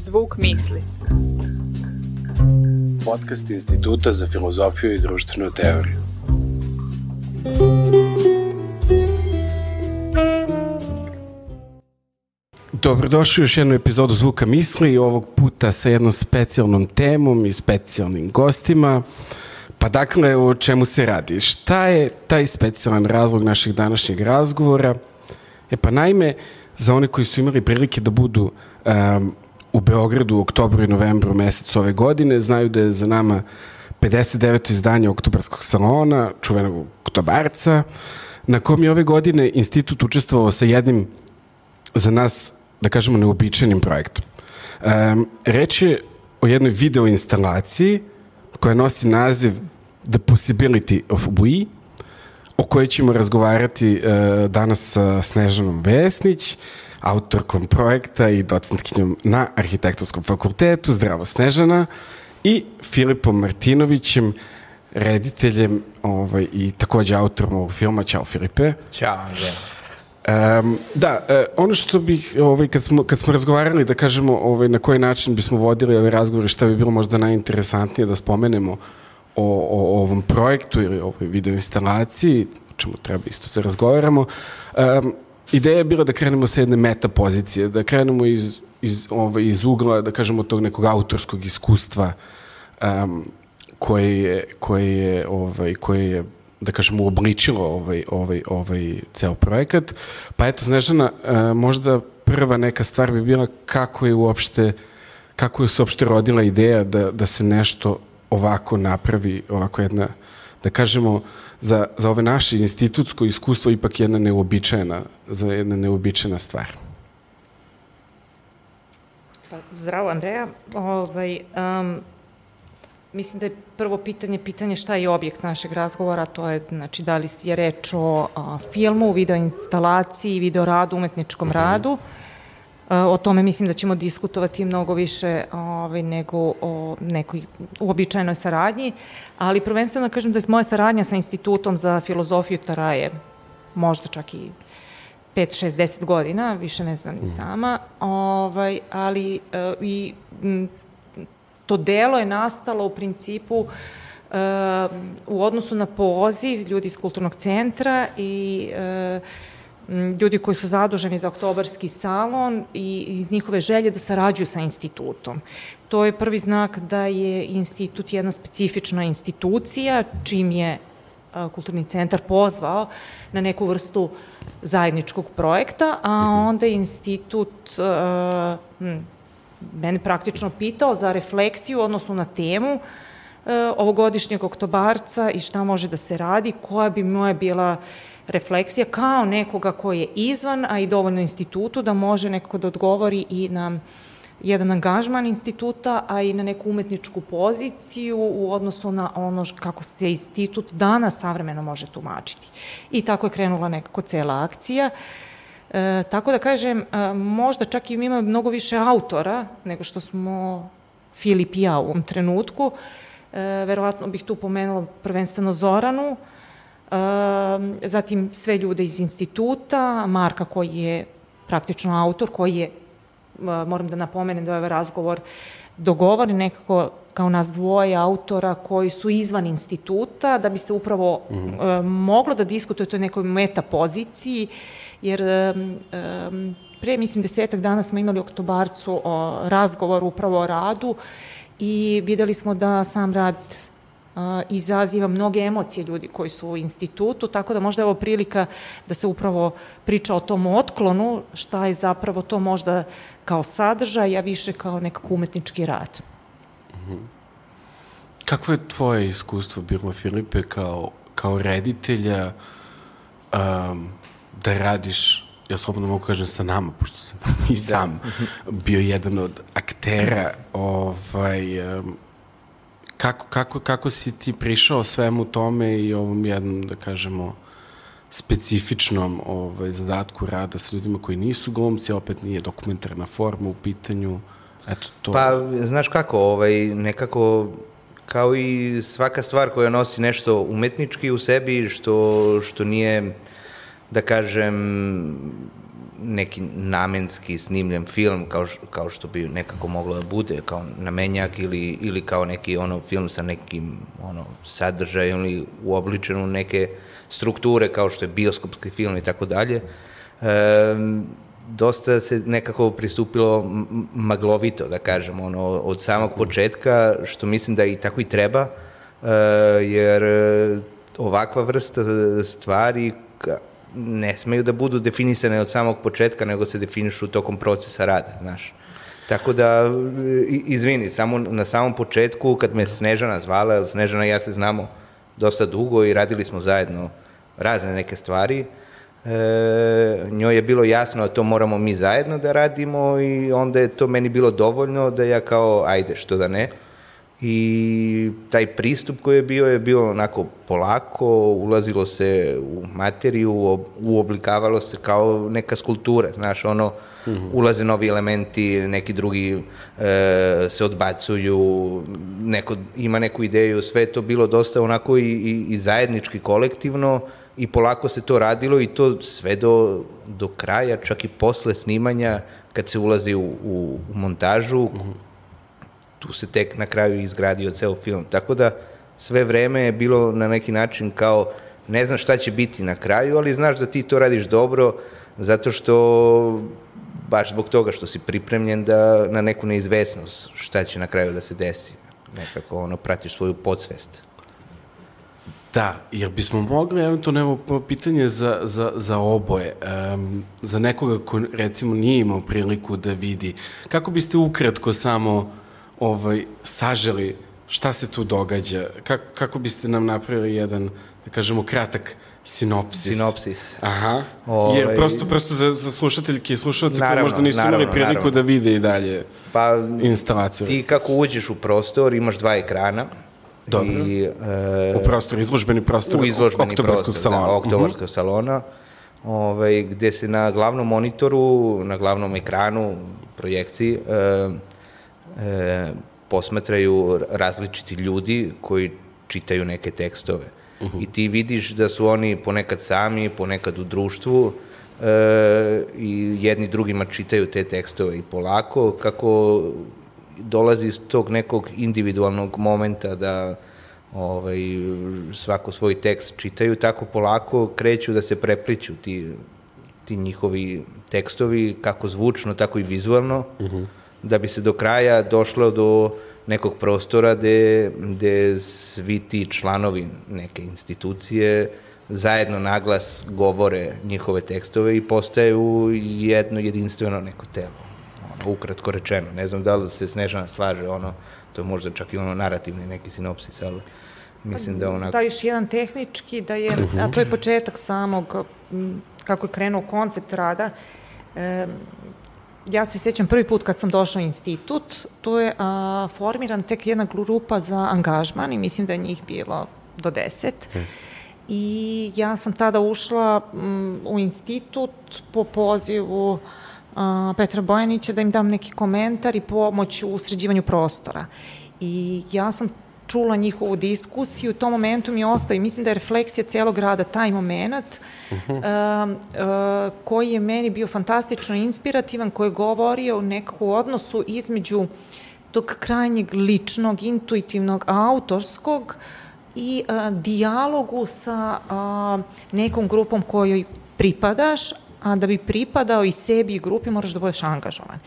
Zvuk misli. Podcast Instituta za filozofiju i društvenu teoriju. Dobrodošli u još jednu epizodu Zvuka misli, ovog puta sa jednom specijalnom temom i specijalnim gostima. Pa dakle, o čemu se radi? Šta je taj specijalan razlog našeg današnjeg razgovora? E pa naime, za one koji su imali prilike da budu um, u Beogradu u oktobru i novembru mesecu ove godine, znaju da je za nama 59. izdanje Oktobarskog salona, čuvenog oktobarca, na kom je ove godine institut učestvovao sa jednim za nas, da kažemo, neobičajnim projektom. Um, reč je o jednoj video instalaciji koja nosi naziv The Possibility of We, o kojoj ćemo razgovarati uh, danas sa Snežanom Vesnić, autorkom projekta i docentkinjom na Arhitektorskom fakultetu, Zdravo Snežana, i Filipom Martinovićem, rediteljem ovaj, i takođe autorom ovog filma. Ćao Filipe. Ćao, Andrej. Um, da, uh, ono što bih, ovaj, kad, smo, kad smo razgovarali, da kažemo ovaj, na koji način bismo vodili ovaj razgovor i šta bi bilo možda najinteresantnije da spomenemo o, o, o ovom projektu ili ovoj video instalaciji, o čemu treba isto da razgovaramo, um, ideja je bila da krenemo sa jedne meta pozicije, da krenemo iz, iz, ovaj, iz ugla, da kažemo, tog nekog autorskog iskustva um, koje je, koje je, ovaj, koje je da kažemo, uobličilo ovaj, ovaj, ovaj ceo projekat. Pa eto, Snežana, uh, možda prva neka stvar bi bila kako je uopšte, kako je se uopšte rodila ideja da, da se nešto ovako napravi, ovako jedna, da kažemo, za, za ove naše institutsko iskustvo ipak jedna neuobičajena, za jedna neuobičajena stvar. Pa, zdravo, Andreja. Ovaj, um, mislim da je prvo pitanje pitanje šta je objekt našeg razgovora, to je znači da li je reč o a, filmu, video instalaciji, video radu, umetničkom mm -hmm. radu. O tome mislim da ćemo diskutovati mnogo više ovaj, nego o nekoj uobičajenoj saradnji, ali prvenstveno da kažem da je moja saradnja sa Institutom za filozofiju traje možda čak i 5, 6, 10 godina, više ne znam ni sama, ovaj, ali uh, i m, to delo je nastalo u principu uh, u odnosu na poziv ljudi iz kulturnog centra i uh, ljudi koji su zaduženi za oktobarski salon i iz njihove želje da sarađuju sa institutom. To je prvi znak da je institut jedna specifična institucija, čim je kulturni centar pozvao na neku vrstu zajedničkog projekta, a onda je institut uh, mene praktično pitao za refleksiju odnosno na temu uh, ovogodišnjeg oktobarca i šta može da se radi, koja bi moja bila refleksija kao nekoga koji je izvan, a i dovoljno institutu da može nekako da odgovori i na jedan angažman instituta, a i na neku umetničku poziciju u odnosu na ono kako se institut danas savremeno može tumačiti. I tako je krenula nekako cela akcija. E, tako da kažem, e, možda čak i ima mnogo više autora nego što smo Filip i ja u ovom trenutku. E, verovatno bih tu pomenula prvenstveno Zoranu, e, zatim sve ljude iz instituta, Marka koji je praktično autor, koji je moram da napomenem da je ovaj razgovor dogovori nekako kao nas dvoje autora koji su izvan instituta, da bi se upravo mm -hmm. moglo da diskutuje o toj nekoj metapoziciji, jer um, pre, mislim, desetak dana smo imali u oktobarcu o razgovor upravo o radu i videli smo da sam rad izaziva mnoge emocije ljudi koji su u institutu, tako da možda je ovo prilika da se upravo priča o tom otklonu, šta je zapravo to možda kao sadržaj, a više kao nekako umetnički rad. Mm -hmm. Kako je tvoje iskustvo bilo, Filipe, kao, kao reditelja um, da radiš ja slobodno mogu kažem sa nama, pošto sam i da. sam bio jedan od aktera ovaj, um, kako, kako, kako si ti prišao svemu tome i ovom jednom, da kažemo, specifičnom ovaj, zadatku rada sa ljudima koji nisu glumci, opet nije dokumentarna forma u pitanju. Eto, to... Pa, znaš kako, ovaj, nekako kao i svaka stvar koja nosi nešto umetnički u sebi, što, što nije, da kažem, neki namenski snimljen film kao, š, kao što bi nekako moglo da bude, kao namenjak ili, ili kao neki ono film sa nekim ono sadržajem ili uobličen u neke strukture kao što je bioskopski film i tako dalje. Dosta se nekako pristupilo maglovito, da kažem, ono, od samog početka, što mislim da i tako i treba, e, jer e, ovakva vrsta stvari ne smeju da budu definisane od samog početka, nego se definišu tokom procesa rada, znaš. Tako da, izvini, samo na samom početku, kad me Snežana zvala, Snežana i ja se znamo dosta dugo i radili smo zajedno razne neke stvari, e, njoj je bilo jasno da to moramo mi zajedno da radimo i onda je to meni bilo dovoljno da ja kao, ajde, što da ne. I taj pristup koji je bio je bio onako polako, ulazilo se u materiju, ob- uoblikavalo se kao neka skulptura, znaš, ono, ulaze novi elementi, neki drugi e, se odbacuju, neko ima neku ideju, sve to bilo dosta onako i, i, i zajednički, kolektivno i polako se to radilo i to sve do, do kraja, čak i posle snimanja, kad se ulazi u, u, u montažu, tu se tek na kraju izgradio ceo film. Tako da sve vreme je bilo na neki način kao ne znaš šta će biti na kraju, ali znaš da ti to radiš dobro zato što baš zbog toga što si pripremljen da na neku neizvesnost šta će na kraju da se desi. Nekako ono pratiš svoju podsvest. Da, jer bismo mogli, eventualno, evo pitanje za, za, za oboje, um, za nekoga ko recimo nije imao priliku da vidi, kako biste ukratko samo ovaj, saželi šta se tu događa, kako, kako biste nam napravili jedan, da kažemo, kratak sinopsis. Sinopsis. Aha, Ovaj- jer prosto, prosto za, za slušateljke i slušalce koji možda nisu imali naravno, priliku naravno. da vide i dalje Pa instalaciju. ti kako uđeš u prostor, imaš dva ekrana. Dobro. I, e, U prostor, izložbeni prostor u izložbeni oktobarskog prostor, salona. Da, oktobarskog salona, ovaj, gde se na glavnom monitoru, na glavnom ekranu, projekciji, e, e, posmatraju različiti ljudi koji čitaju neke tekstove. I ti vidiš da su oni ponekad sami, ponekad u društvu, e, i jedni drugima čitaju te tekstove i polako, kako dolazi iz tog nekog individualnog momenta da ovaj, svako svoj tekst čitaju, tako polako kreću da se prepliću ti, ti njihovi tekstovi, kako zvučno, tako i vizualno, da bi se do kraja došlo do nekog prostora gde, gde svi ti članovi neke institucije zajedno naglas govore njihove tekstove i postaju jedno jedinstveno neko telo. Ono, ukratko rečeno. Ne znam da li se Snežana slaže, ono, to je možda čak i ono narativni neki sinopsis, ali mislim da onako... Da, još jedan tehnički, da je, a to je početak samog, kako je krenuo koncept rada. E, ja se sjećam prvi put kad sam došla u institut, to je a, formiran tek jedna grupa za angažman i mislim da je njih bilo do deset. I ja sam tada ušla m, u institut po pozivu a, Petra Bojanića da im dam neki komentar i pomoć u sređivanju prostora. I ja sam čula njihovu diskusiju, u tom momentu mi ostaje, mislim da je refleksija celog rada taj moment, uh -huh. uh, uh, koji je meni bio fantastično inspirativan, koji je govorio o nekakvu odnosu između tog krajnjeg ličnog, intuitivnog, autorskog i uh, dijalogu sa uh, nekom grupom kojoj pripadaš, a da bi pripadao i sebi i grupi moraš da budeš angažovan.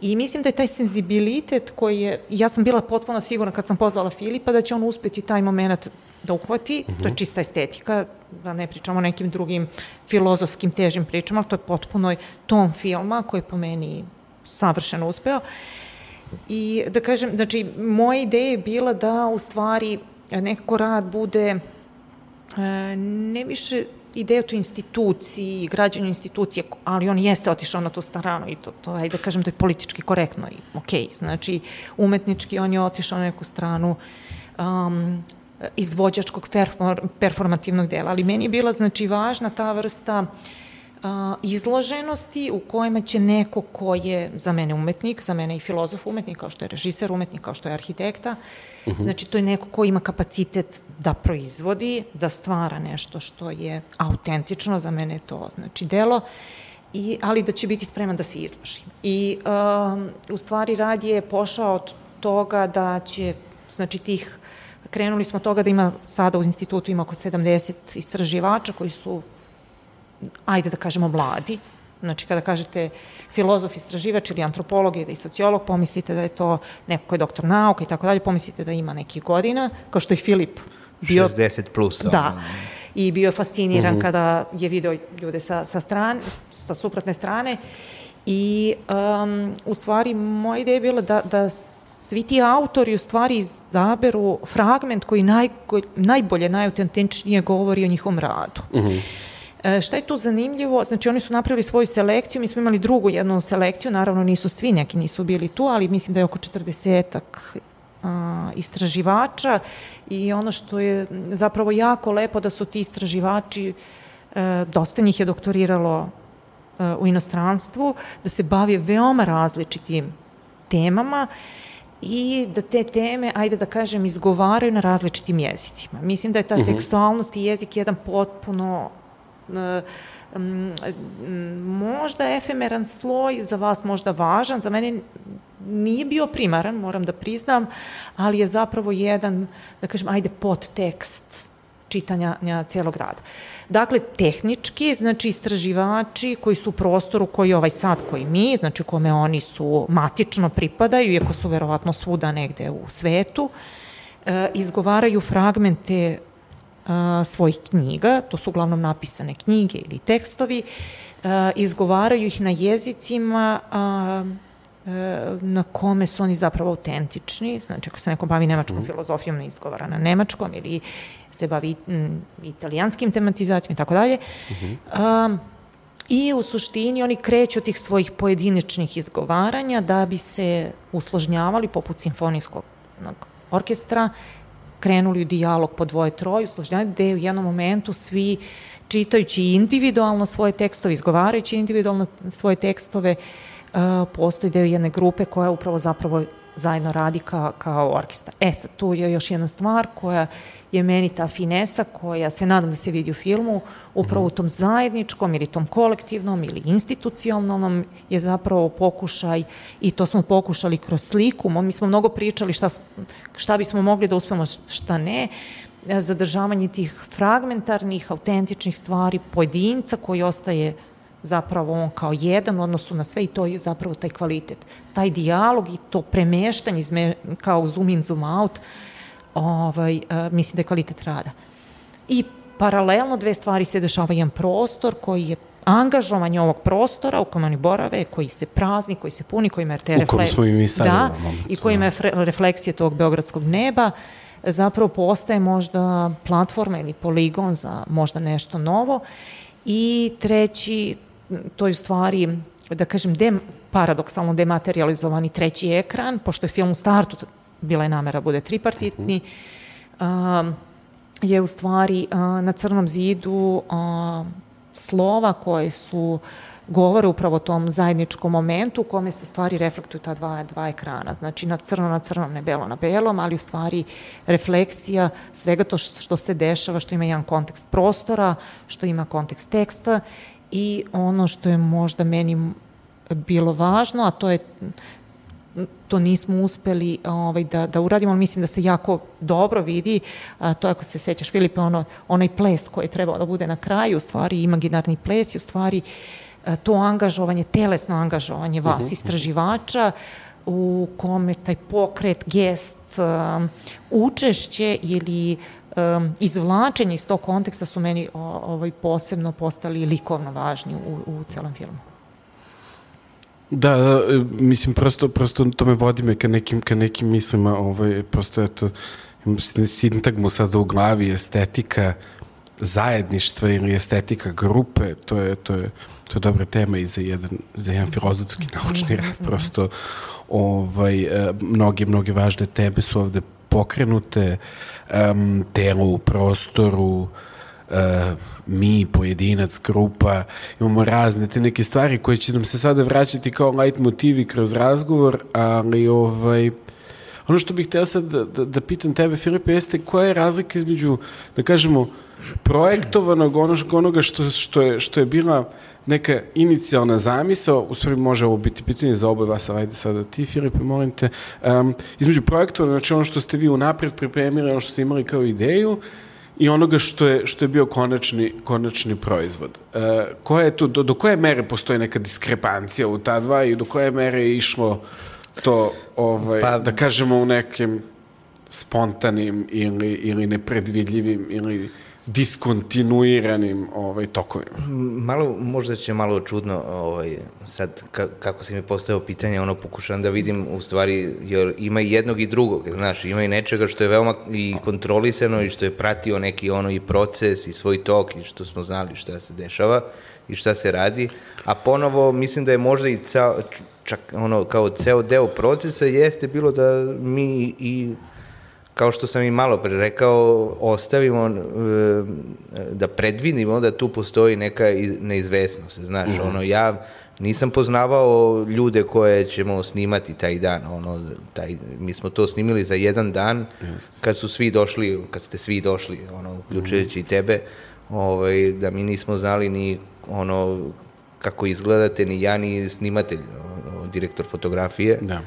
I mislim da je taj senzibilitet koji je, ja sam bila potpuno sigurna kad sam pozvala Filipa da će on uspeti taj moment da uhvati, uh -huh. to je čista estetika, da ne pričamo o nekim drugim filozofskim težim pričama, ali to je potpuno ton filma koji je po meni savršeno uspeo. I da kažem, znači, moja ideja je bila da u stvari nekako rad bude e, ne više ideja o toj instituciji, građanju institucije, ali on jeste otišao na tu stranu i to, to ajde da kažem, to je politički korektno i okej. Okay. Znači, umetnički on je otišao na neku stranu um, izvođačkog perfor performativnog dela, ali meni je bila znači važna ta vrsta uh, izloženosti u kojima će neko ko je za mene umetnik, za mene i filozof umetnik, kao što je režiser umetnik, kao što je arhitekta, uh -huh. znači to je neko ko ima kapacitet da proizvodi, da stvara nešto što je autentično, za mene je to znači delo i, ali da će biti spreman da se izloži. I um, u stvari rad je pošao od toga da će, znači tih, krenuli smo od toga da ima sada u institutu ima oko 70 istraživača koji su, ajde da kažemo, mladi, Znači, kada kažete filozof, istraživač ili antropolog ili sociolog, pomislite da je to neko ko je doktor nauka i tako dalje, pomislite da ima nekih godina, kao što je Filip bio... 60 plus. Da. Ono. I bio je fasciniran uh mhm. -huh. kada je video ljude sa, sa, strane, sa suprotne strane. I um, u stvari moja ideja je bila da, da svi ti autori u stvari izaberu fragment koji naj, najbolje, najautentičnije govori o njihovom radu. Uh mhm. -huh. E, šta je tu zanimljivo? Znači oni su napravili svoju selekciju, mi smo imali drugu jednu selekciju, naravno nisu svi, neki nisu bili tu, ali mislim da je oko 40-ak istraživača i ono što je zapravo jako lepo da su ti istraživači, e, dosta njih je doktoriralo e, u inostranstvu, da se bave veoma različitim temama i da te teme, ajde da kažem, izgovaraju na različitim jezicima. Mislim da je ta mhm. tekstualnost i jezik jedan potpuno možda efemeran sloj, za vas možda važan, za mene nije bio primaran, moram da priznam, ali je zapravo jedan, da kažem, ajde, podtekst čitanja cijelog rada. Dakle, tehnički, znači istraživači koji su u prostoru koji je ovaj sad koji mi, znači kome oni su matično pripadaju, iako su verovatno svuda negde u svetu, e, izgovaraju fragmente a, svojih knjiga, to su uglavnom napisane knjige ili tekstovi, a, izgovaraju ih na jezicima a, na kome su oni zapravo autentični, znači ako se neko bavi nemačkom mm. filozofijom, ne izgovara na nemačkom ili se bavi m, italijanskim tematizacijama i tako dalje. Mhm. I u suštini oni kreću od tih svojih pojedinačnih izgovaranja da bi se usložnjavali poput simfonijskog orkestra krenuli u dijalog po dvoje, troje, usložnjavanje, gde u jednom momentu svi čitajući individualno svoje tekstove, izgovarajući individualno svoje tekstove, uh, postoji deo jedne grupe koja upravo zapravo zajedno radi ka, kao orkestar. E sad, tu je još jedna stvar koja je meni ta finesa koja se nadam da se vidi u filmu, upravo u tom zajedničkom ili tom kolektivnom ili institucionalnom je zapravo pokušaj i to smo pokušali kroz sliku, mi smo mnogo pričali šta, šta bismo mogli da uspemo, šta ne, zadržavanje tih fragmentarnih, autentičnih stvari pojedinca koji ostaje zapravo on kao jedan u odnosu na sve i to je zapravo taj kvalitet. Taj dijalog i to premeštanje izme, kao zoom in, zoom out, ovaj, uh, mislim da je kvalitet rada. I paralelno dve stvari se dešava jedan prostor koji je angažovanje ovog prostora u kojem oni borave, koji se prazni, koji se puni, koji ima te refleksije. Da, i koji ima da. refleksije tog beogradskog neba, zapravo postaje možda platforma ili poligon za možda nešto novo. I treći, to je u stvari, da kažem, de, paradoksalno dematerializovani treći ekran, pošto je film u startu bila je namera da bude tripartitni, uh, je u stvari uh, na crnom zidu uh, slova koje su govore upravo o tom zajedničkom momentu u kome se u stvari reflektuju ta dva, dva ekrana. Znači na crno na crnom, ne belo na belom, ali u stvari refleksija svega to što se dešava, što ima jedan kontekst prostora, što ima kontekst teksta i ono što je možda meni bilo važno, a to je to nismo uspeli ovaj, da, da uradimo, ali mislim da se jako dobro vidi, a, to ako se sećaš Filipe, ono, onaj ples koji je trebao da bude na kraju, u stvari imaginarni ples i u stvari a, to angažovanje, telesno angažovanje vas, uh mhm, -huh. istraživača, u kome taj pokret, gest, um, učešće ili um, izvlačenje iz tog konteksta su meni o, ovaj, posebno postali likovno važni u, u celom filmu. Da, da, e, mislim, prosto, prosto to me vodi me ka nekim, ka nekim mislima, ovaj, prosto, eto, sintagmu sada u glavi, estetika zajedništva ili estetika grupe, to je, to je, to je dobra tema i za jedan, za jedan filozofski naučni rad, prosto, ovaj, e, mnoge, mnoge važne teme su ovde pokrenute, um, telo u prostoru, uh, mi, pojedinac, grupa, imamo razne te neke stvari koje će nam se sada vraćati kao light motivi kroz razgovor, ali ovaj, Ono što bih htio sad da, da, da pitam tebe, Filipe, jeste koja je razlika između, da kažemo, projektovanog onog, onoga što, što, je, što je bila neka inicijalna zamisao, u stvari može ovo biti pitanje za oboje vas, ali ajde sada ti, Filipe, molim te, um, između projektova, znači ono što ste vi unapred pripremili, ono što ste imali kao ideju, i onoga što je, što je bio konačni, konačni proizvod. E, koja je tu, do, do koje mere postoji neka diskrepancija u ta dva i do koje mere je išlo to, ovaj, pa, da kažemo, u nekim spontanim ili, ili nepredvidljivim ili diskontinuiranim ovaj, tokovima. Malo, možda će malo čudno ovaj, sad ka, kako si mi postavio pitanje, ono pokušam da vidim u stvari, jer ima i jednog i drugog, znaš, ima i nečega što je veoma i kontrolisano i što je pratio neki ono i proces i svoj tok i što smo znali šta se dešava i šta se radi, a ponovo mislim da je možda i cao, čak ono kao ceo deo procesa jeste bilo da mi i kao što sam i malo pre rekao, ostavimo e, da predvidimo da tu postoji neka neizvesnost, znaš, mm -hmm. ono, ja nisam poznavao ljude koje ćemo snimati taj dan, ono, taj, mi smo to snimili za jedan dan, Just. kad su svi došli, kad ste svi došli, ono, uključujući mm -hmm. i tebe, ovaj, da mi nismo znali ni, ono, kako izgledate, ni ja, ni snimatelj, direktor fotografije, da.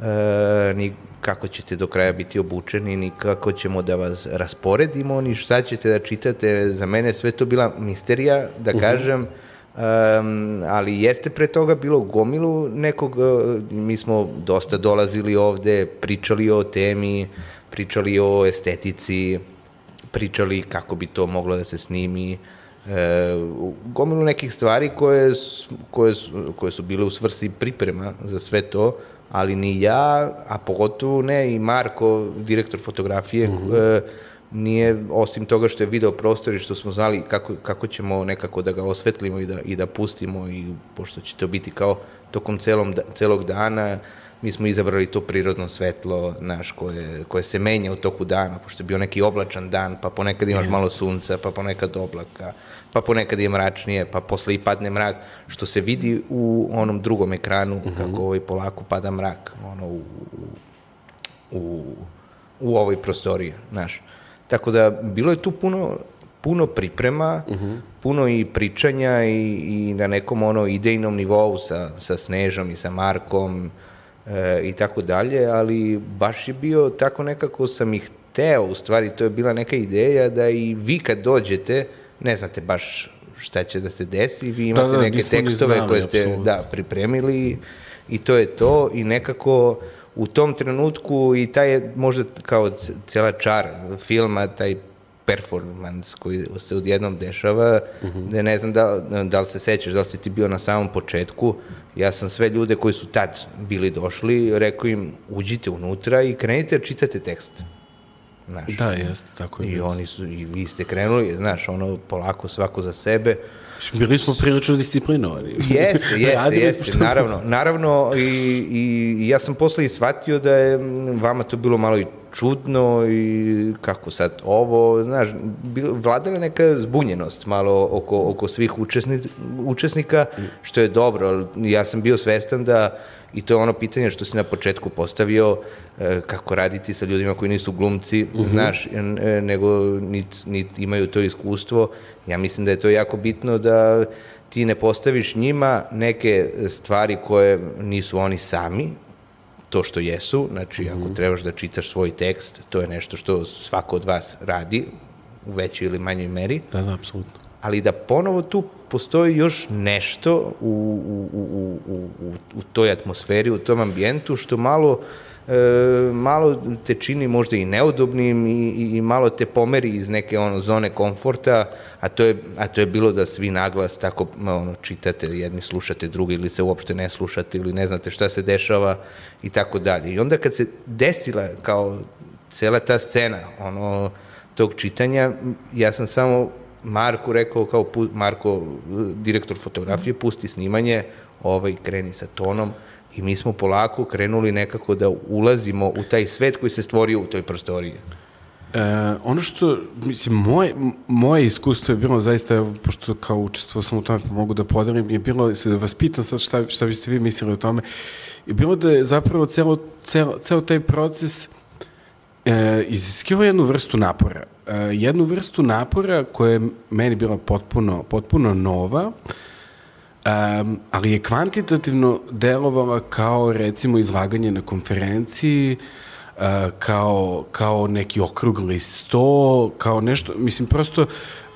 E, ni kako ćete do kraja biti obučeni, ni kako ćemo da vas rasporedimo, ni šta ćete da čitate. Za mene sve to bila misterija, da uh -huh. kažem, um, ali jeste pre toga bilo gomilu nekog, uh, mi smo dosta dolazili ovde, pričali o temi, pričali o estetici, pričali kako bi to moglo da se snimi, e, gomilu nekih stvari koje, koje, koje su bile u svrsi priprema za sve to, ali ni ja, a pogotovo ne i Marko, direktor fotografije, mm -hmm. e, nije, osim toga što je video prostor i što smo znali kako, kako ćemo nekako da ga osvetlimo i da, i da pustimo i pošto će to biti kao tokom celom, celog dana, mi smo izabrali to prirodno svetlo naš koje, koje se menja u toku dana, pošto je bio neki oblačan dan, pa ponekad imaš yes. malo sunca, pa ponekad oblaka, pa ponekad je mračnije, pa posle i padne mrak, što se vidi u onom drugom ekranu, mm -hmm. kako ovaj polako pada mrak, ono, u, u, u ovoj prostoriji, znaš. Tako da, bilo je tu puno, puno priprema, mhm. -huh. puno i pričanja i, i na nekom ono idejnom nivou sa, sa Snežom i sa Markom e, i tako dalje, ali baš je bio tako nekako sam ih hteo, u stvari to je bila neka ideja da i vi kad dođete, ne znate baš šta će da se desi, vi imate da, da, neke tekstove znali, koje ste absolutno. da, pripremili i to je to i nekako u tom trenutku i taj je možda kao cela čar filma, taj performans koji se odjednom dešava, uh. -huh. da ne znam da, da li se sećaš, da li si ti bio na samom početku, ja sam sve ljude koji su tad bili došli, rekao im uđite unutra i krenite da čitate tekst. Znaš, da, jeste, tako je. I oni su, i vi ste krenuli, znaš, ono, polako svako za sebe. Bili smo prilično disciplinovani. Jeste, jeste, jeste, naravno. Naravno, i, i ja sam posle i shvatio da je vama to bilo malo i čudno i kako sad ovo, znaš, bil, vladala neka zbunjenost malo oko, oko svih učesni, učesnika, što je dobro, ali ja sam bio svestan da i to je ono pitanje što si na početku postavio, e, kako raditi sa ljudima koji nisu glumci, mm -hmm. znaš, e, nego niti nit imaju to iskustvo. Ja mislim da je to jako bitno da ti ne postaviš njima neke stvari koje nisu oni sami, to što jesu, znači mm -hmm. ako mhm. trebaš da čitaš svoj tekst, to je nešto što svako od vas radi u većoj ili manjoj meri. Da, da, apsolutno. Ali da ponovo tu postoji još nešto u, u, u, u, u, u toj atmosferi, u tom ambijentu, što malo e, malo te čini možda i neudobnim i, i, i malo te pomeri iz neke ono zone komforta, a to je, a to je bilo da svi naglas tako ono, čitate, jedni slušate drugi ili se uopšte ne slušate ili ne znate šta se dešava i tako dalje. I onda kad se desila kao cela ta scena, ono, tog čitanja, ja sam samo Marku rekao, kao Marko, direktor fotografije, pusti snimanje, ovaj kreni sa tonom, i mi smo polako krenuli nekako da ulazimo u taj svet koji se stvorio u toj prostoriji. E, ono što, mislim, moje, moje iskustvo je bilo zaista, pošto kao učestvo sam u tome pa mogu da podelim, je bilo, se da vas pitam sad šta, šta biste vi mislili o tome, je bilo da je zapravo celo, celo, ceo taj proces e, iziskiva jednu vrstu napora. E, jednu vrstu napora koja je meni bila potpuno, potpuno nova, um, ali je kvantitativno delovala kao recimo izlaganje na konferenciji, uh, kao, kao neki okrugli sto, kao nešto, mislim prosto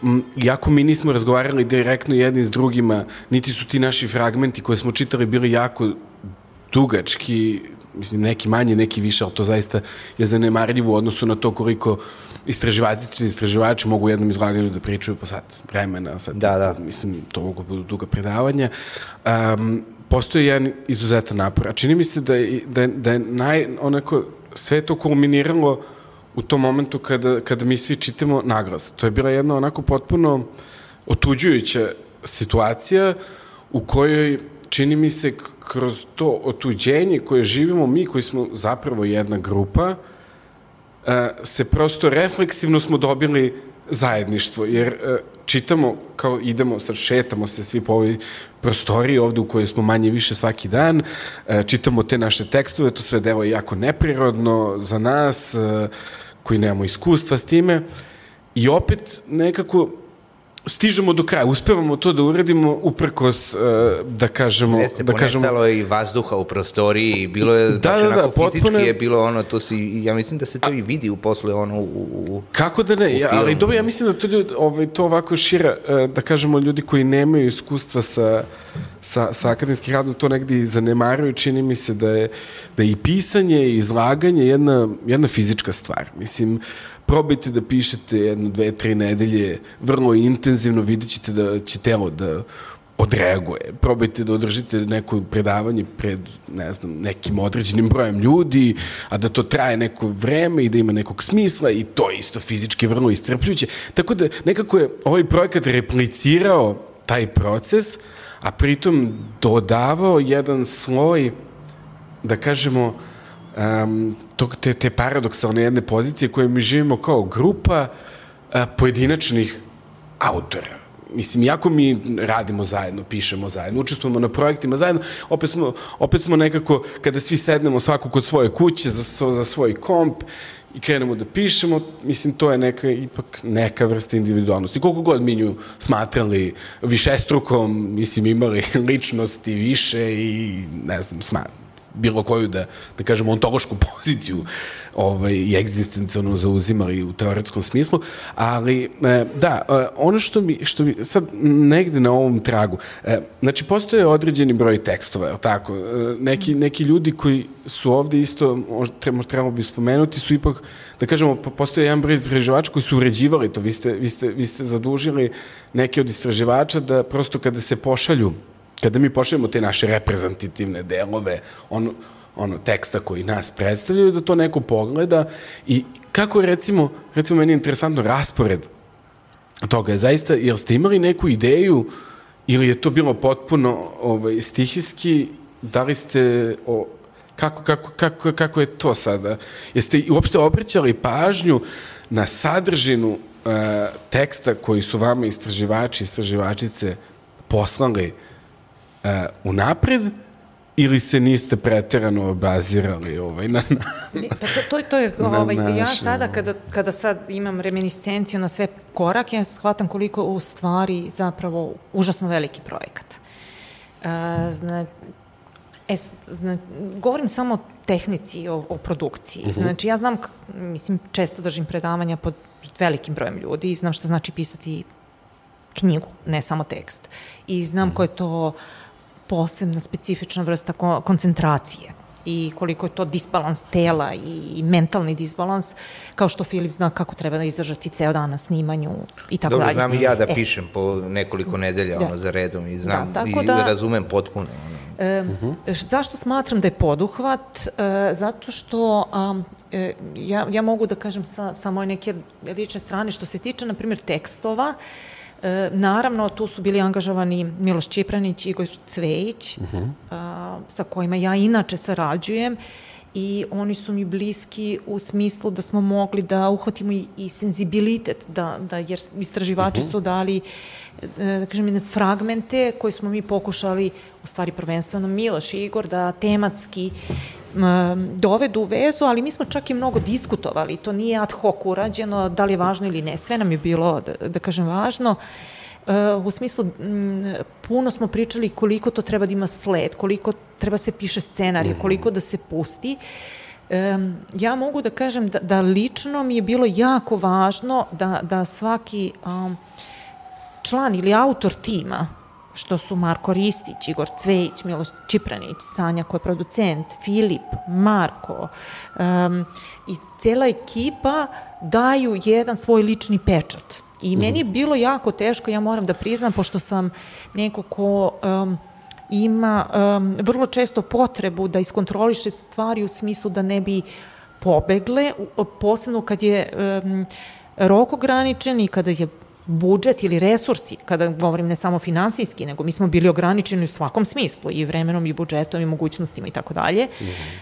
m, jako mi nismo razgovarali direktno jedni s drugima, niti su ti naši fragmenti koje smo čitali bili jako dugački, mislim, neki manje, neki više, ali to zaista je zanemarljivo u odnosu na to koliko istraživači, istraživači mogu u jednom izlaganju da pričaju po sat vremena, sad, Da, da. mislim, to mogu budu duga predavanja. Um, postoji jedan izuzetan napor, a čini mi se da je, da je, da je naj, onako, sve to kulminiralo u tom momentu kada, kada mi svi čitamo naglas. To je bila jedna onako potpuno otuđujuća situacija u kojoj čini mi se kroz to otuđenje koje živimo mi koji smo zapravo jedna grupa e, se prosto refleksivno smo dobili zajedništvo, jer e, čitamo kao idemo, sad šetamo se svi po ovoj prostoriji ovde u kojoj smo manje više svaki dan, e, čitamo te naše tekstove, to sve delo je jako neprirodno za nas, koji nemamo iskustva s time, i opet nekako stižemo do kraja, uspevamo to da uradimo uprkos, e, da kažemo, Jeste, da kažemo, ponestalo je i vazduha u prostoriji bilo je Da, baš da, da, onako potpuno fizički je- bilo ono, to si, ja mislim da se to i vidi u posle ono u, u Kako da ne, ja, ali dobro, ja mislim da to, ljudi, ovaj, to ovako šira, e, da kažemo, ljudi koji nemaju iskustva sa, sa, sa akademskim radom, to negdje i zanemaruju, čini mi se da je, da je i pisanje i izlaganje jedna, jedna fizička stvar. Mislim, probajte da pišete jedno, dve, tri nedelje vrlo intenzivno, vidjet ćete da će telo da odreaguje. Probajte da održite neko predavanje pred, ne znam, nekim određenim brojem ljudi, a da to traje neko vreme i da ima nekog smisla i to je isto fizički vrlo iscrpljuće. Tako da nekako je ovaj projekat replicirao taj proces, a pritom dodavao jedan sloj, da kažemo, um, tog, te, te paradoksalne jedne pozicije koje mi živimo kao grupa a, pojedinačnih autora. Mislim, jako mi radimo zajedno, pišemo zajedno, učestvujemo na projektima zajedno, opet smo, opet smo nekako, kada svi sednemo svako kod svoje kuće, za, za svoj komp, i krenemo da pišemo, mislim, to je neka, ipak neka vrsta individualnosti. Koliko god mi nju smatrali višestrukom, mislim, imali ličnosti više i, ne znam, sma, bilo koju da, da kažemo ontološku poziciju ovaj, i egzistencijalno zauzimali u teoretskom smislu, ali e, da, e, ono što mi, što mi sad negde na ovom tragu, e, znači postoje određeni broj tekstova, je tako? E, neki, neki ljudi koji su ovde isto, možda treba, trebamo bi spomenuti, su ipak, da kažemo, po- postoje jedan broj istraživača koji su uređivali to, vi ste, vi ste, vi ste zadužili neke od istraživača da prosto kada se pošalju kada mi pošaljemo te naše reprezentativne delove, ono, ono teksta koji nas predstavljaju, da to neko pogleda i kako je recimo, recimo meni je interesantno raspored toga zaista, jel ste imali neku ideju ili je to bilo potpuno ovaj, stihijski, da li ste o, kako, kako, kako, kako je to sada? Jeste uopšte obraćali pažnju na sadržinu e, teksta koji su vama istraživači, istraživačice poslali e, unapred ili se niste preterano obazirali ovaj, na, na, Pa to, to, je- to je, Na ovaj, ja naše, sada kada, kada sad imam reminiscenciju na sve korake, ja shvatam koliko u stvari zapravo užasno veliki projekat. E, zna, e, zna, govorim samo o tehnici, o, o produkciji. Znači, ja znam, mislim, često držim predavanja pod velikim brojem ljudi i znam što znači pisati knjigu, ne samo tekst. I znam ko je to posebna, specifična vrsta ko- koncentracije i koliko je to disbalans tela i mentalni disbalans, kao što Filip zna kako treba da izdržati ceo dan na snimanju i tako Dobro, dalje. znam i ja da E, pišem po nekoliko nedelja Da. ono, za redom i znam Da, i da- razumem potpuno. Ono. E, š- Zašto smatram da je poduhvat? E, zato što a, e, ja, ja mogu da kažem sa, sa moje neke lične strane što se tiče, na primjer, tekstova, E, naravno, tu su bili angažovani Miloš Čipranić i Igor Cvejić, a, sa kojima ja inače sarađujem i oni su mi bliski u smislu da smo mogli da uhvatimo i, i senzibilitet, da, da, jer istraživači su dali e, da kažem, jedne fragmente koje smo mi pokušali, u stvari prvenstveno Miloš i Igor, da tematski dovedu u vezu, ali mi smo čak i mnogo diskutovali, to nije ad hoc urađeno, da li je važno ili ne, sve nam je bilo, da, da kažem, važno. Uh, u smislu, m, puno smo pričali koliko to treba da ima sled, koliko treba se piše scenarij, koliko da se pusti. Um, ja mogu da kažem da, da lično mi je bilo jako važno da, da svaki um, član ili autor tima što su Marko Ristić, Igor Cvejić, Miloš Čipranić, Sanja koja je producent, Filip, Marko um, i cela ekipa daju jedan svoj lični pečat. I meni je bilo jako teško, ja moram da priznam, pošto sam neko ko um, ima um, vrlo često potrebu da iskontroliše stvari u smislu da ne bi pobegle, posebno kad je um, rok ograničen i kada je budžet ili resursi, kada govorim ne samo finansijski, nego mi smo bili ograničeni u svakom smislu, i vremenom, i budžetom, i mogućnostima i tako dalje.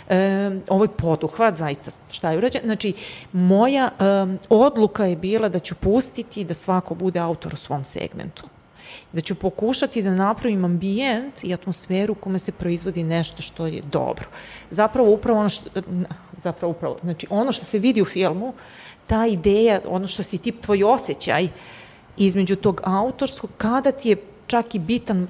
E, ovo je poduhvat, zaista šta je urađeno. Znači, moja e, odluka je bila da ću pustiti da svako bude autor u svom segmentu da ću pokušati da napravim ambijent i atmosferu u kome se proizvodi nešto što je dobro. Zapravo upravo ono što, zapravo upravo, znači ono što se vidi u filmu, ta ideja, ono što si tip tvoj osjećaj, uh, između tog autorskog, kada ti je čak i bitan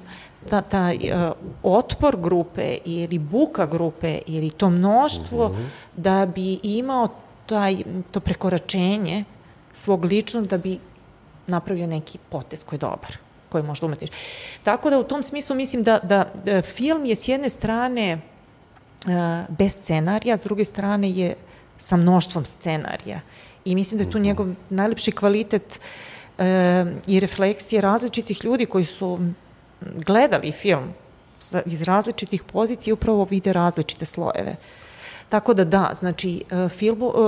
ta, taj uh, otpor grupe ili buka grupe ili to mnoštvo uh mhm. -huh. da bi imao taj, to prekoračenje svog ličnog da bi napravio neki potez koji je dobar koji možda umetiš. Tako da u tom smislu mislim da, da, da film je s jedne strane uh, bez scenarija, s druge strane je sa mnoštvom scenarija. I mislim da je tu mhm. njegov najlepši kvalitet uh, e, i refleksije različitih ljudi koji su gledali film iz različitih pozicija upravo vide različite slojeve. Tako da da, znači e, filmu, e,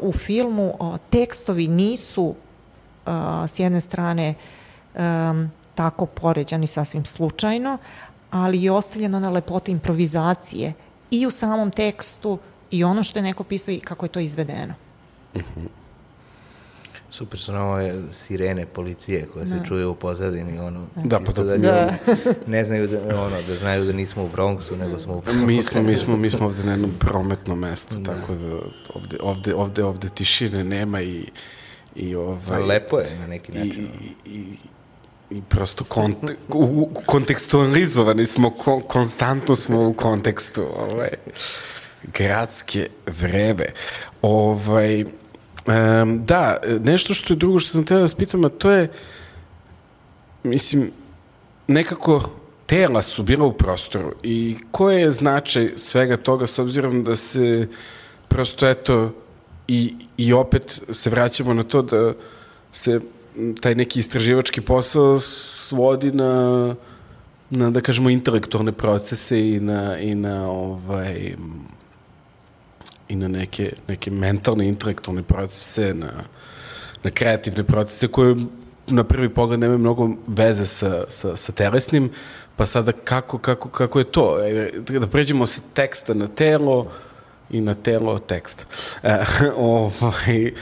u filmu tekstovi nisu e, s jedne strane tako poređani sasvim slučajno, ali je ostavljeno na lepote improvizacije i u samom tekstu i ono što je neko pisao i kako je to izvedeno. Mhm. -huh. Super su nam ove sirene policije koje se da. čuje u pozadini, ono, da, pa da, da ljudi da. ne znaju da, ono, da znaju da nismo u Bronxu, nego smo u Mi smo, mi smo, mi smo ovde na jednom prometnom mestu, da. tako da ovde, ovde, ovde, ovde tišine nema i, i ovaj... Lepo je na neki način. I, i, i prosto konte, u, kontekstualizovani smo, kon, konstantno smo u kontekstu ovaj, gradske vrebe. Ovaj, Um, da, nešto što je drugo što sam teo da spitam, a to je, mislim, nekako tela su bila u prostoru i koje je značaj svega toga s obzirom da se prosto eto i, i opet se vraćamo na to da se taj neki istraživački posao svodi na, na da kažemo intelektualne procese i na, i na ovaj i na neke, neke mentalne, intelektualne procese, na, na kreativne procese koje na prvi pogled nemaju mnogo veze sa, sa, sa telesnim, pa sada kako, kako, kako je to? E, da pređemo sa teksta na telo i na telo teksta. E, ovaj,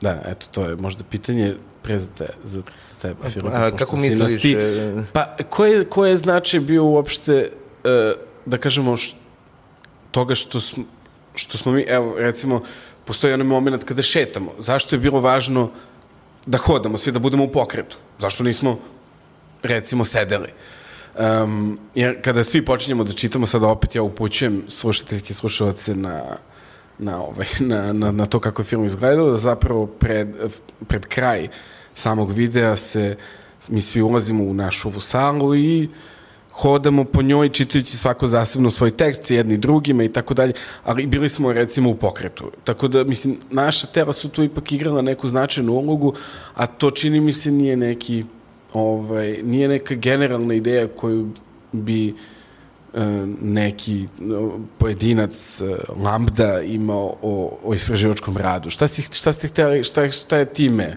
da, eto, to je možda pitanje pre za, te, za, za tebe. A, kako misliš? Ti, e, pa, koje, koje značaj bio uopšte, e, da kažemo, š, toga što smo, što smo mi, evo, recimo, postoji onaj moment kada šetamo. Zašto je bilo važno da hodamo, svi da budemo u pokretu? Zašto nismo, recimo, sedeli? Um, jer kada svi počinjemo da čitamo, sada opet ja upućujem slušateljke i slušalce na, na, ovaj, na, na, na to kako je film izgledao, da zapravo pred, pred kraj samog videa se mi svi ulazimo u našu ovu salu i uh, hodamo po njoj čitajući svako zasebno svoj tekst, jedni drugima i tako dalje, ali bili smo recimo u pokretu. Tako da, mislim, naša tela su tu ipak igrala neku značajnu ulogu, a to čini mi se nije neki, ovaj, nije neka generalna ideja koju bi e, neki pojedinac e, lambda imao o, o istraživačkom radu. Šta, si, šta ste hteli, šta, šta je time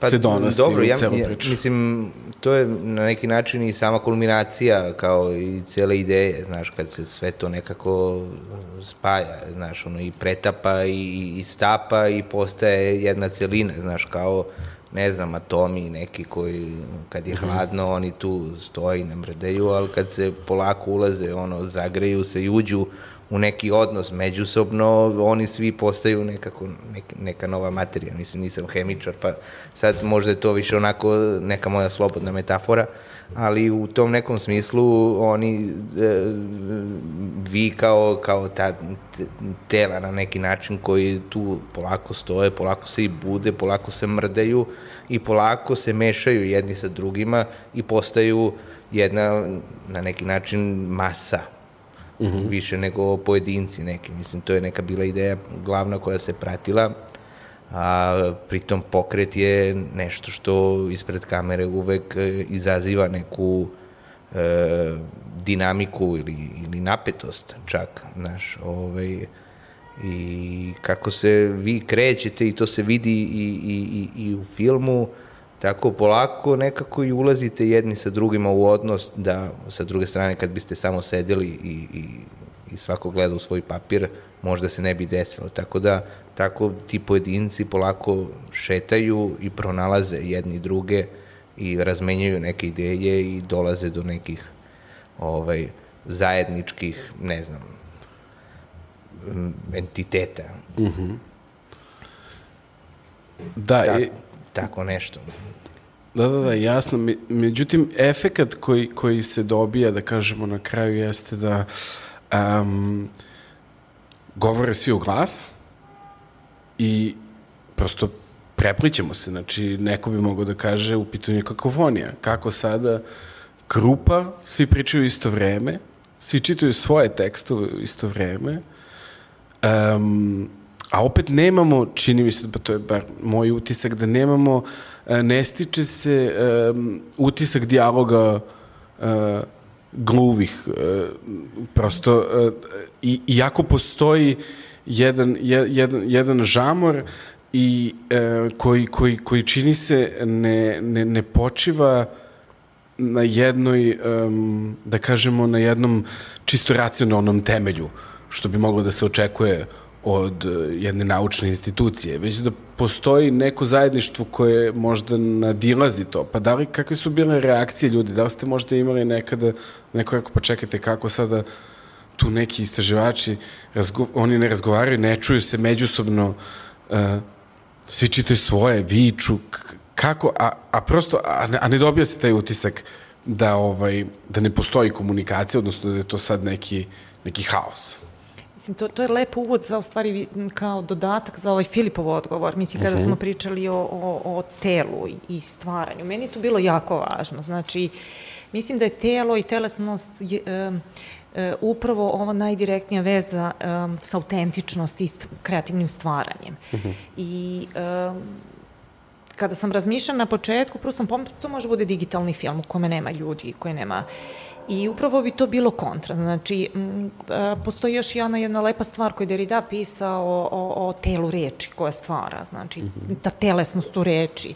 pa, se donosi dobro, ja, ja, mislim, to je na neki način i sama kulminacija kao i cele ideje, znaš, kad se sve to nekako spaja, znaš, ono i pretapa i, i stapa i postaje jedna celina, znaš, kao ne znam, atomi neki koji, kad je hladno, oni tu stoje i ne mrdaju, ali kad se polako ulaze, ono, zagreju se i uđu u neki odnos međusobno, oni svi postaju nekako neka, neka nova materija. Mislim, nisam hemičar, pa sad možda je to više onako neka moja slobodna metafora, ali u tom nekom smislu oni, e, vi kao, kao ta tela na neki način koji tu polako stoje, polako se i bude, polako se mrdaju i polako se mešaju jedni sa drugima i postaju jedna na neki način masa mm -hmm. više nego pojedinci neki. Mislim, to je neka bila ideja glavna koja se pratila, a pritom pokret je nešto što ispred kamere uvek e, izaziva neku e, dinamiku ili, ili napetost čak, znaš, ovaj, i kako se vi krećete i to se vidi i, i, i, i u filmu, Tako polako nekako i ulazite jedni sa drugima u odnos da sa druge strane kad biste samo sedeli i, i, i svako gleda u svoj papir možda se ne bi desilo. Tako da tako ti pojedinci polako šetaju i pronalaze jedni druge i razmenjaju neke ideje i dolaze do nekih ovaj, zajedničkih, ne znam, entiteta. Mm -hmm. Da, i... tako nešto. Da, da, da, jasno. Međutim, efekat koji, koji se dobija, da kažemo, na kraju jeste da um, govore svi u glas i prosto preplićemo se. Znači, neko bi mogao da kaže u pitanju kakofonija. Kako sada grupa, svi pričaju isto vreme, svi čitaju svoje tekstove isto vreme, um, a opet nemamo, čini mi se, pa to je bar moj utisak, da nemamo E, ne stiče se um, utisak dijaloga uh, gluvih. Uh, prosto, uh, i, iako postoji jedan, jedan, jedan žamor i uh, koji, koji, koji čini se ne, ne, ne počiva na jednoj, um, da kažemo, na jednom čisto racionalnom temelju, što bi moglo da se očekuje od jedne naučne institucije, već da postoji neko zajedništvo koje možda nadilazi to. Pa da li, kakve su bile reakcije ljudi? Da li ste možda imali nekada, neko rekao, pa čekajte, kako sada tu neki istraživači, razgo, oni ne razgovaraju, ne čuju se međusobno, uh, svi čitaju svoje, viču, kako, a, a prosto, a ne, a ne dobija se taj utisak da, ovaj, da ne postoji komunikacija, odnosno da je to sad neki, neki haos. Mislim, to, to je lep uvod za, u stvari, kao dodatak za ovaj Filipov odgovor. Mislim, kada uh mhm. -huh. smo pričali o, o, o telu i stvaranju. Meni je to bilo jako važno. Znači, mislim da je telo i telesnost je, um, uh, upravo ova najdirektnija veza um, sa autentičnosti i st kreativnim stvaranjem. Uh mhm. -huh. I um, kada sam razmišljala na početku, prvo sam pomislila, to može bude digitalni film u kome nema ljudi, koje nema I upravo bi to bilo kontra. Znači, postoji još jedna, jedna lepa stvar koju Derrida pisao o, o, o telu reči koja stvara, znači, -hmm. ta telesnost u reči.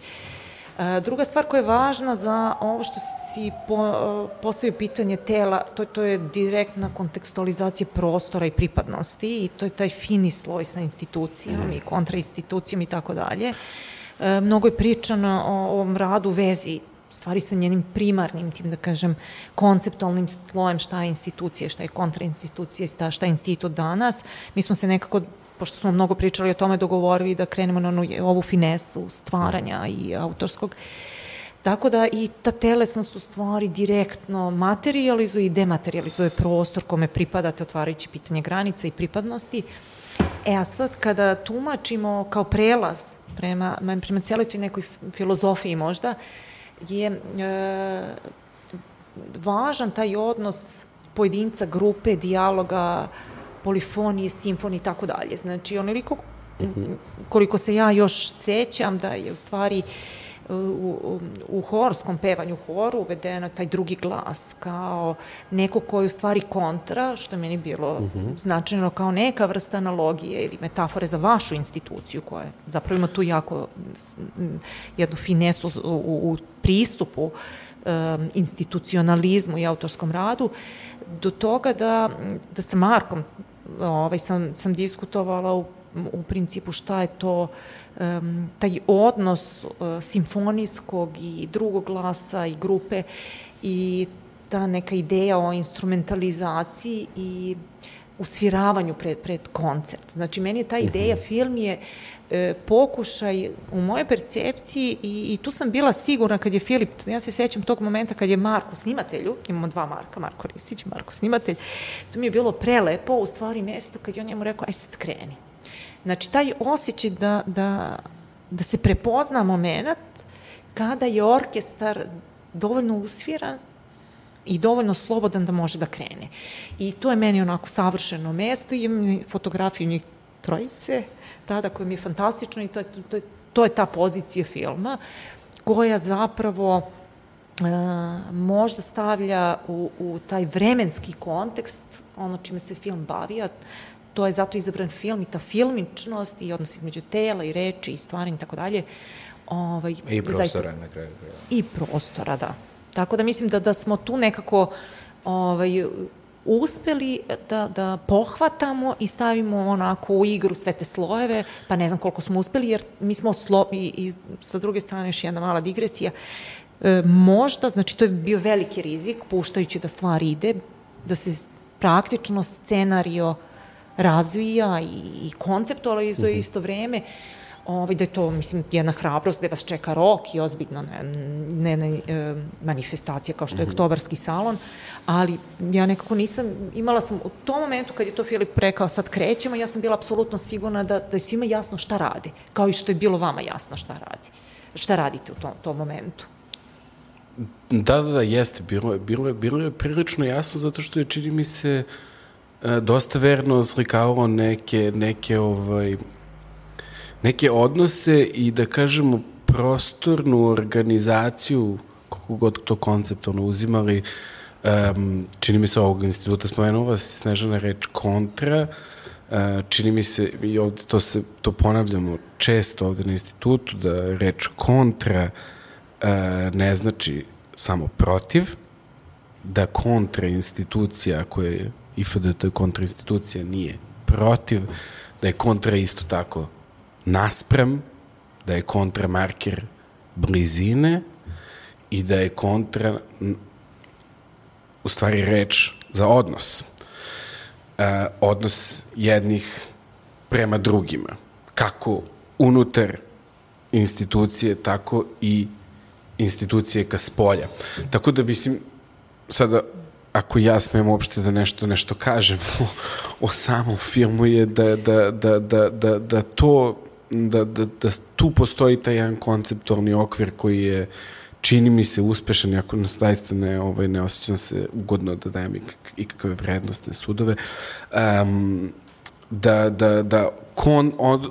A, druga stvar koja je važna za ovo što si po, postavio pitanje tela, to, to je direktna kontekstualizacija prostora i pripadnosti i to je taj fini sloj sa institucijom mm. i kontrainstitucijom i tako dalje. Mnogo je pričano o ovom radu vezi stvari sa njenim primarnim, tim da kažem, konceptualnim slojem šta je institucija, šta je kontrainstitucija, šta, šta je institut danas. Mi smo se nekako pošto smo mnogo pričali o tome, dogovorili da krenemo na onu, ovu finesu stvaranja i autorskog. Tako da i ta telesnost u stvari direktno materializuje i dematerializuje prostor kome pripadate, otvarajući pitanje granica i pripadnosti. E a sad kada tumačimo kao prelaz prema, prema cijeloj toj nekoj filozofiji možda, uh, je e, važan taj odnos pojedinca, grupe, dijaloga, polifonije, simfonije i tako dalje. Znači, onoliko mhm. koliko se ja još sećam da je u stvari u, u, u horskom pevanju horu uvedeno taj drugi glas kao neko koji je u stvari kontra, što je meni bilo uh mhm. -huh. značajno kao neka vrsta analogije ili metafore za vašu instituciju koja je, zapravo ima tu jako jednu finesu u, u pristupu um, institucionalizmu i autorskom radu, do toga da, da sa Markom ovaj, sam, sam diskutovala u u principu šta je to um, taj odnos uh, simfonijskog i drugog glasa i grupe i ta neka ideja o instrumentalizaciji i usviravanju pred, pred koncert. Znači, meni je ta ideja, mhm. film je e, pokušaj u mojoj percepciji i, i tu sam bila sigurna kad je Filip, ja se sećam tog momenta kad je Marko snimatelju, imamo dva Marka, Marko Ristić, Marko snimatelj, to mi je bilo prelepo, u stvari mesto kad je on njemu rekao, aj sad kreni. Znači, taj osjećaj da, da, da se prepozna moment kada je orkestar dovoljno usviran i dovoljno slobodan da može da krene. I to je meni onako savršeno mesto imam fotografiju njih trojice, tada koja mi je fantastična i to, to, to je ta pozicija filma koja zapravo e, možda stavlja u, u taj vremenski kontekst ono čime se film bavi, a to je zato izabran film i ta filmičnost i odnos između tela i reči i stvari i tako dalje. Ovaj, I prostora zaista, na kraju. I prostora, da. Tako da mislim da, da smo tu nekako ovaj, uspeli da, da pohvatamo i stavimo onako u igru sve te slojeve, pa ne znam koliko smo uspeli, jer mi smo slo, i, i sa druge strane još jedna mala digresija, e, možda, znači to je bio veliki rizik, puštajući da stvar ide, da se praktično scenario razvija i, i konceptualizuje mm -hmm. isto vreme, ovaj, da je to, mislim, jedna hrabrost da vas čeka rok i ozbiljno ne, ne, ne, e, manifestacija kao što je mm -hmm. oktobarski salon, ali ja nekako nisam, imala sam u tom momentu kad je to Filip rekao sad krećemo, ja sam bila apsolutno sigurna da, da je svima jasno šta radi, kao i što je bilo vama jasno šta radi. Šta radite u tom, tom momentu? Da, da, da, jeste. Bilo je, bilo je, bilo je prilično jasno zato što je, čini mi se, e, dosta verno slikavalo neke, neke ovaj, neke odnose i da kažemo prostornu organizaciju, kako god to konceptualno uzimali, um, čini mi se ovog instituta spomenula Snežana reč kontra, uh, čini mi se, i ovde to, se, to ponavljamo često ovde na institutu, da reč kontra uh, ne znači samo protiv, da kontra institucija koja je IFDT kontra institucija nije protiv, da je kontra isto tako nasprem, da je kontra marker blizine i da je kontra u stvari reč za odnos. Uh, odnos jednih prema drugima. Kako unutar institucije, tako i institucije ka spolja. Tako da, mislim, sada, ako ja smem uopšte da nešto, nešto kažem o, o samom filmu, je da, da, da, da, da, da to da, da, da tu postoji taj jedan konceptualni okvir koji je čini mi se uspešan, ako nas zaista ne, ovaj, ne osjećam se ugodno da dajem ikak, ikakve vrednostne sudove, um, da, da, da kon, od,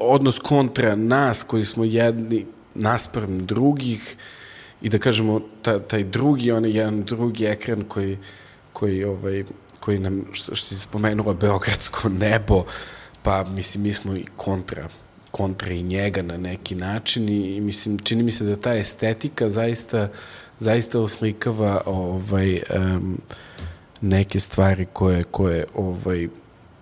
odnos kontra nas koji smo jedni nasprem drugih i da kažemo ta, taj drugi, onaj jedan drugi ekran koji, koji, ovaj, koji nam, što, što si spomenula, Beogradsko nebo, pa mislim, mi smo i kontra kontra i njega na neki način i, i mislim, čini mi se da ta estetika zaista zaista oslikava ovaj, um, neke stvari koje, koje ovaj,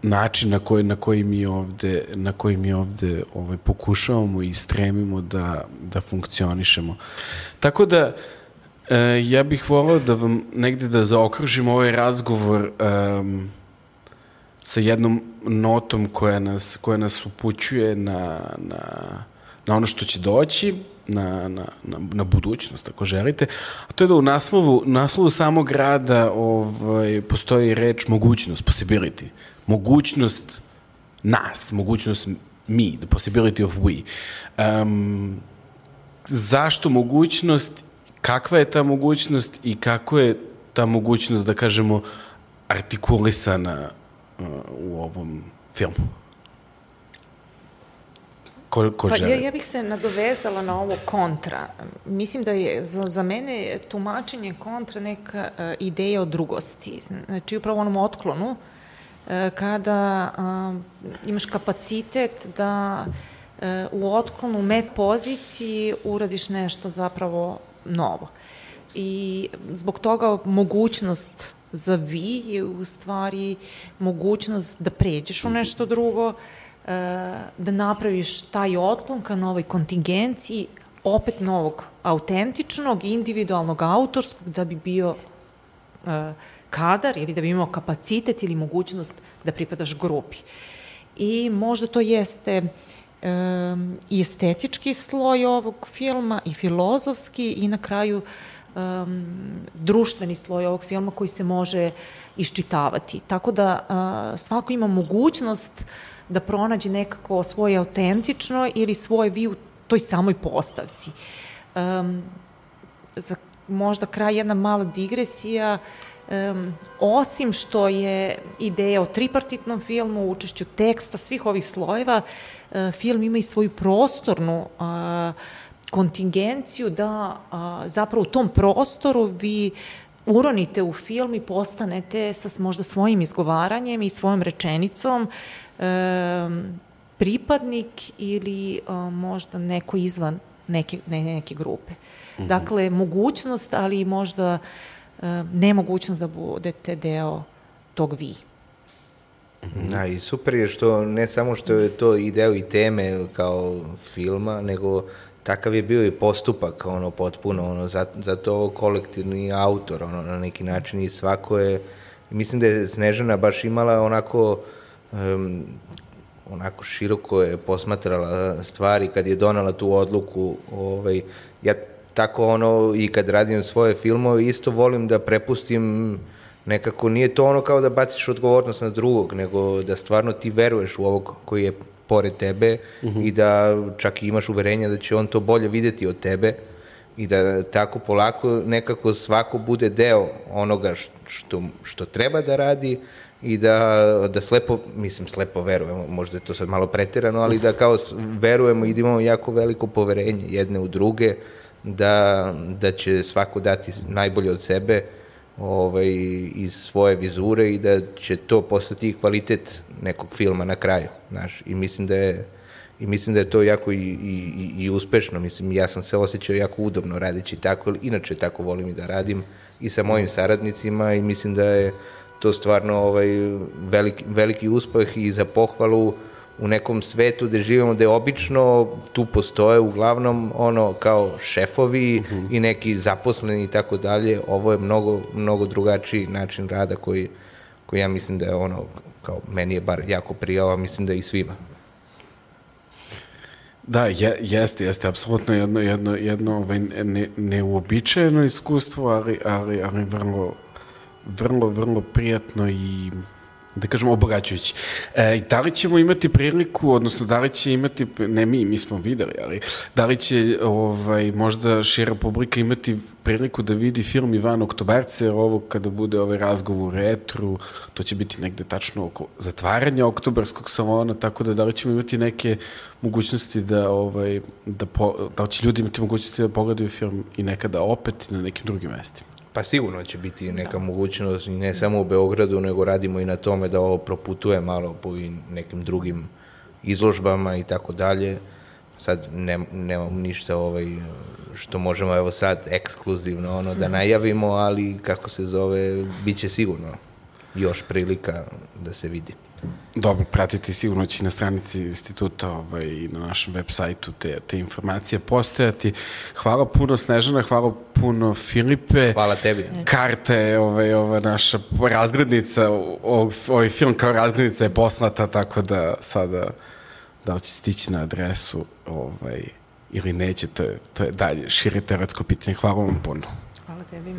način na koji, na koji mi ovde, na koji mi ovde ovaj, pokušavamo i stremimo da, da funkcionišemo. Tako da, e, ja bih volao da vam negde da zaokružim ovaj razgovor um, sa jednom notom koja nas, koja nas upućuje na, na, na ono što će doći, na, na, na, na budućnost, ako želite. A to je da u naslovu, naslovu samog rada ovaj, postoji reč mogućnost, possibility. Mogućnost nas, mogućnost me, the possibility of we. Um, zašto mogućnost, kakva je ta mogućnost i kako je ta mogućnost, da kažemo, artikulisana u ovom filmu? Ko, ko pa, žele? Ja, ja bih se nadovezala na ovo kontra. Mislim da je za, za mene tumačenje kontra neka uh, ideja o drugosti. Znači, upravo onom otklonu, uh, kada uh, imaš kapacitet da uh, u otklonu, met poziciji uradiš nešto zapravo novo. I zbog toga mogućnost za vi je u stvari mogućnost da pređeš u nešto drugo, da napraviš taj otklon ka novoj kontingenciji, opet novog autentičnog, individualnog, autorskog, da bi bio uh, kadar ili da bi imao kapacitet ili mogućnost da pripadaš grupi. I možda to jeste um, i estetički sloj ovog filma i filozofski i na kraju um, društveni sloj ovog filma koji se može iščitavati. Tako da uh, svako ima mogućnost da pronađe nekako svoje autentično ili svoje vi u toj samoj postavci. Um, za možda kraj jedna mala digresija, um, osim što je ideja o tripartitnom filmu, učešću teksta, svih ovih slojeva, uh, film ima i svoju prostornu uh, kontingenciju da uh, zapravo u tom prostoru vi uronite u film i postanete sa možda svojim izgovaranjem i svojom rečenicom um, pripadnik ili uh, možda neko izvan neke, ne, neke grupe. Mm -hmm. Dakle, mogućnost, ali možda uh, nemogućnost da budete deo tog vi. Da, i super je što ne samo što je to i deo i teme kao filma, nego takav je bio i postupak, ono, potpuno, ono, zato, zato kolektivni autor, ono, na neki način i svako je, mislim da je Snežana baš imala onako um, onako široko je posmatrala stvari kad je donala tu odluku. Ovaj, ja tako ono i kad radim svoje filmove isto volim da prepustim nekako nije to ono kao da baciš odgovornost na drugog, nego da stvarno ti veruješ u ovog koji je pored tebe mhm. -huh. i da čak i imaš uverenja da će on to bolje videti od tebe i da tako polako nekako svako bude deo onoga što, što treba da radi, i da, da slepo, mislim slepo verujemo, možda je to sad malo preterano, ali da kao verujemo i da imamo jako veliko poverenje jedne u druge, da, da će svako dati najbolje od sebe ovaj, iz svoje vizure i da će to postati kvalitet nekog filma na kraju, znaš, i mislim da je i mislim da je to jako i, i, i uspešno, mislim, ja sam se osjećao jako udobno radići tako, inače tako volim i da radim i sa mojim saradnicima i mislim da je to stvarno ovaj, veliki, veliki uspeh i za pohvalu u nekom svetu gde živimo gde obično tu postoje uglavnom ono kao šefovi uh mhm. -huh. i neki zaposleni i tako dalje ovo je mnogo mnogo drugačiji način rada koji koji ja mislim da je ono kao meni je bar jako prijao a mislim da i svima Da, je, jeste, jeste, apsolutno jedno, jedno, jedno ovaj, ne, neuobičajeno iskustvo, ali, ali, ali vrlo, vrlo, vrlo prijatno i da kažem, obogaćujući. E, da li ćemo imati priliku, odnosno da li će imati, ne mi, mi smo videli, ali da li će ovaj, možda šira publika imati priliku da vidi film Ivan Oktobarce, jer ovo kada bude ovaj razgovor u retru, to će biti negde tačno oko zatvaranja oktobarskog salona, tako da da li ćemo imati neke mogućnosti da, ovaj, da, po, da li će ljudi imati mogućnosti da pogledaju film i nekada opet na nekim drugim mestima? Pa sigurno će biti neka da. mogućnost ne samo u Beogradu, nego radimo i na tome da ovo proputuje malo po nekim drugim izložbama i tako dalje. Sad ne, nemam ništa ovaj, što možemo evo sad ekskluzivno ono da najavimo, ali kako se zove, bit će sigurno još prilika da se vidi. Dobro, pratiti sigurno će na stranici instituta ovaj, i na našem web sajtu te, te informacije postojati. Hvala puno Snežana, hvala puno Filipe. Hvala tebi. Karta je ovaj, ova naša razgradnica, ovaj, ovaj film kao razgradnica je poslata, tako da sada da li će stići na adresu ovaj, ili neće, to je, to je dalje šire teoretsko pitanje. Hvala vam puno. Hvala tebi.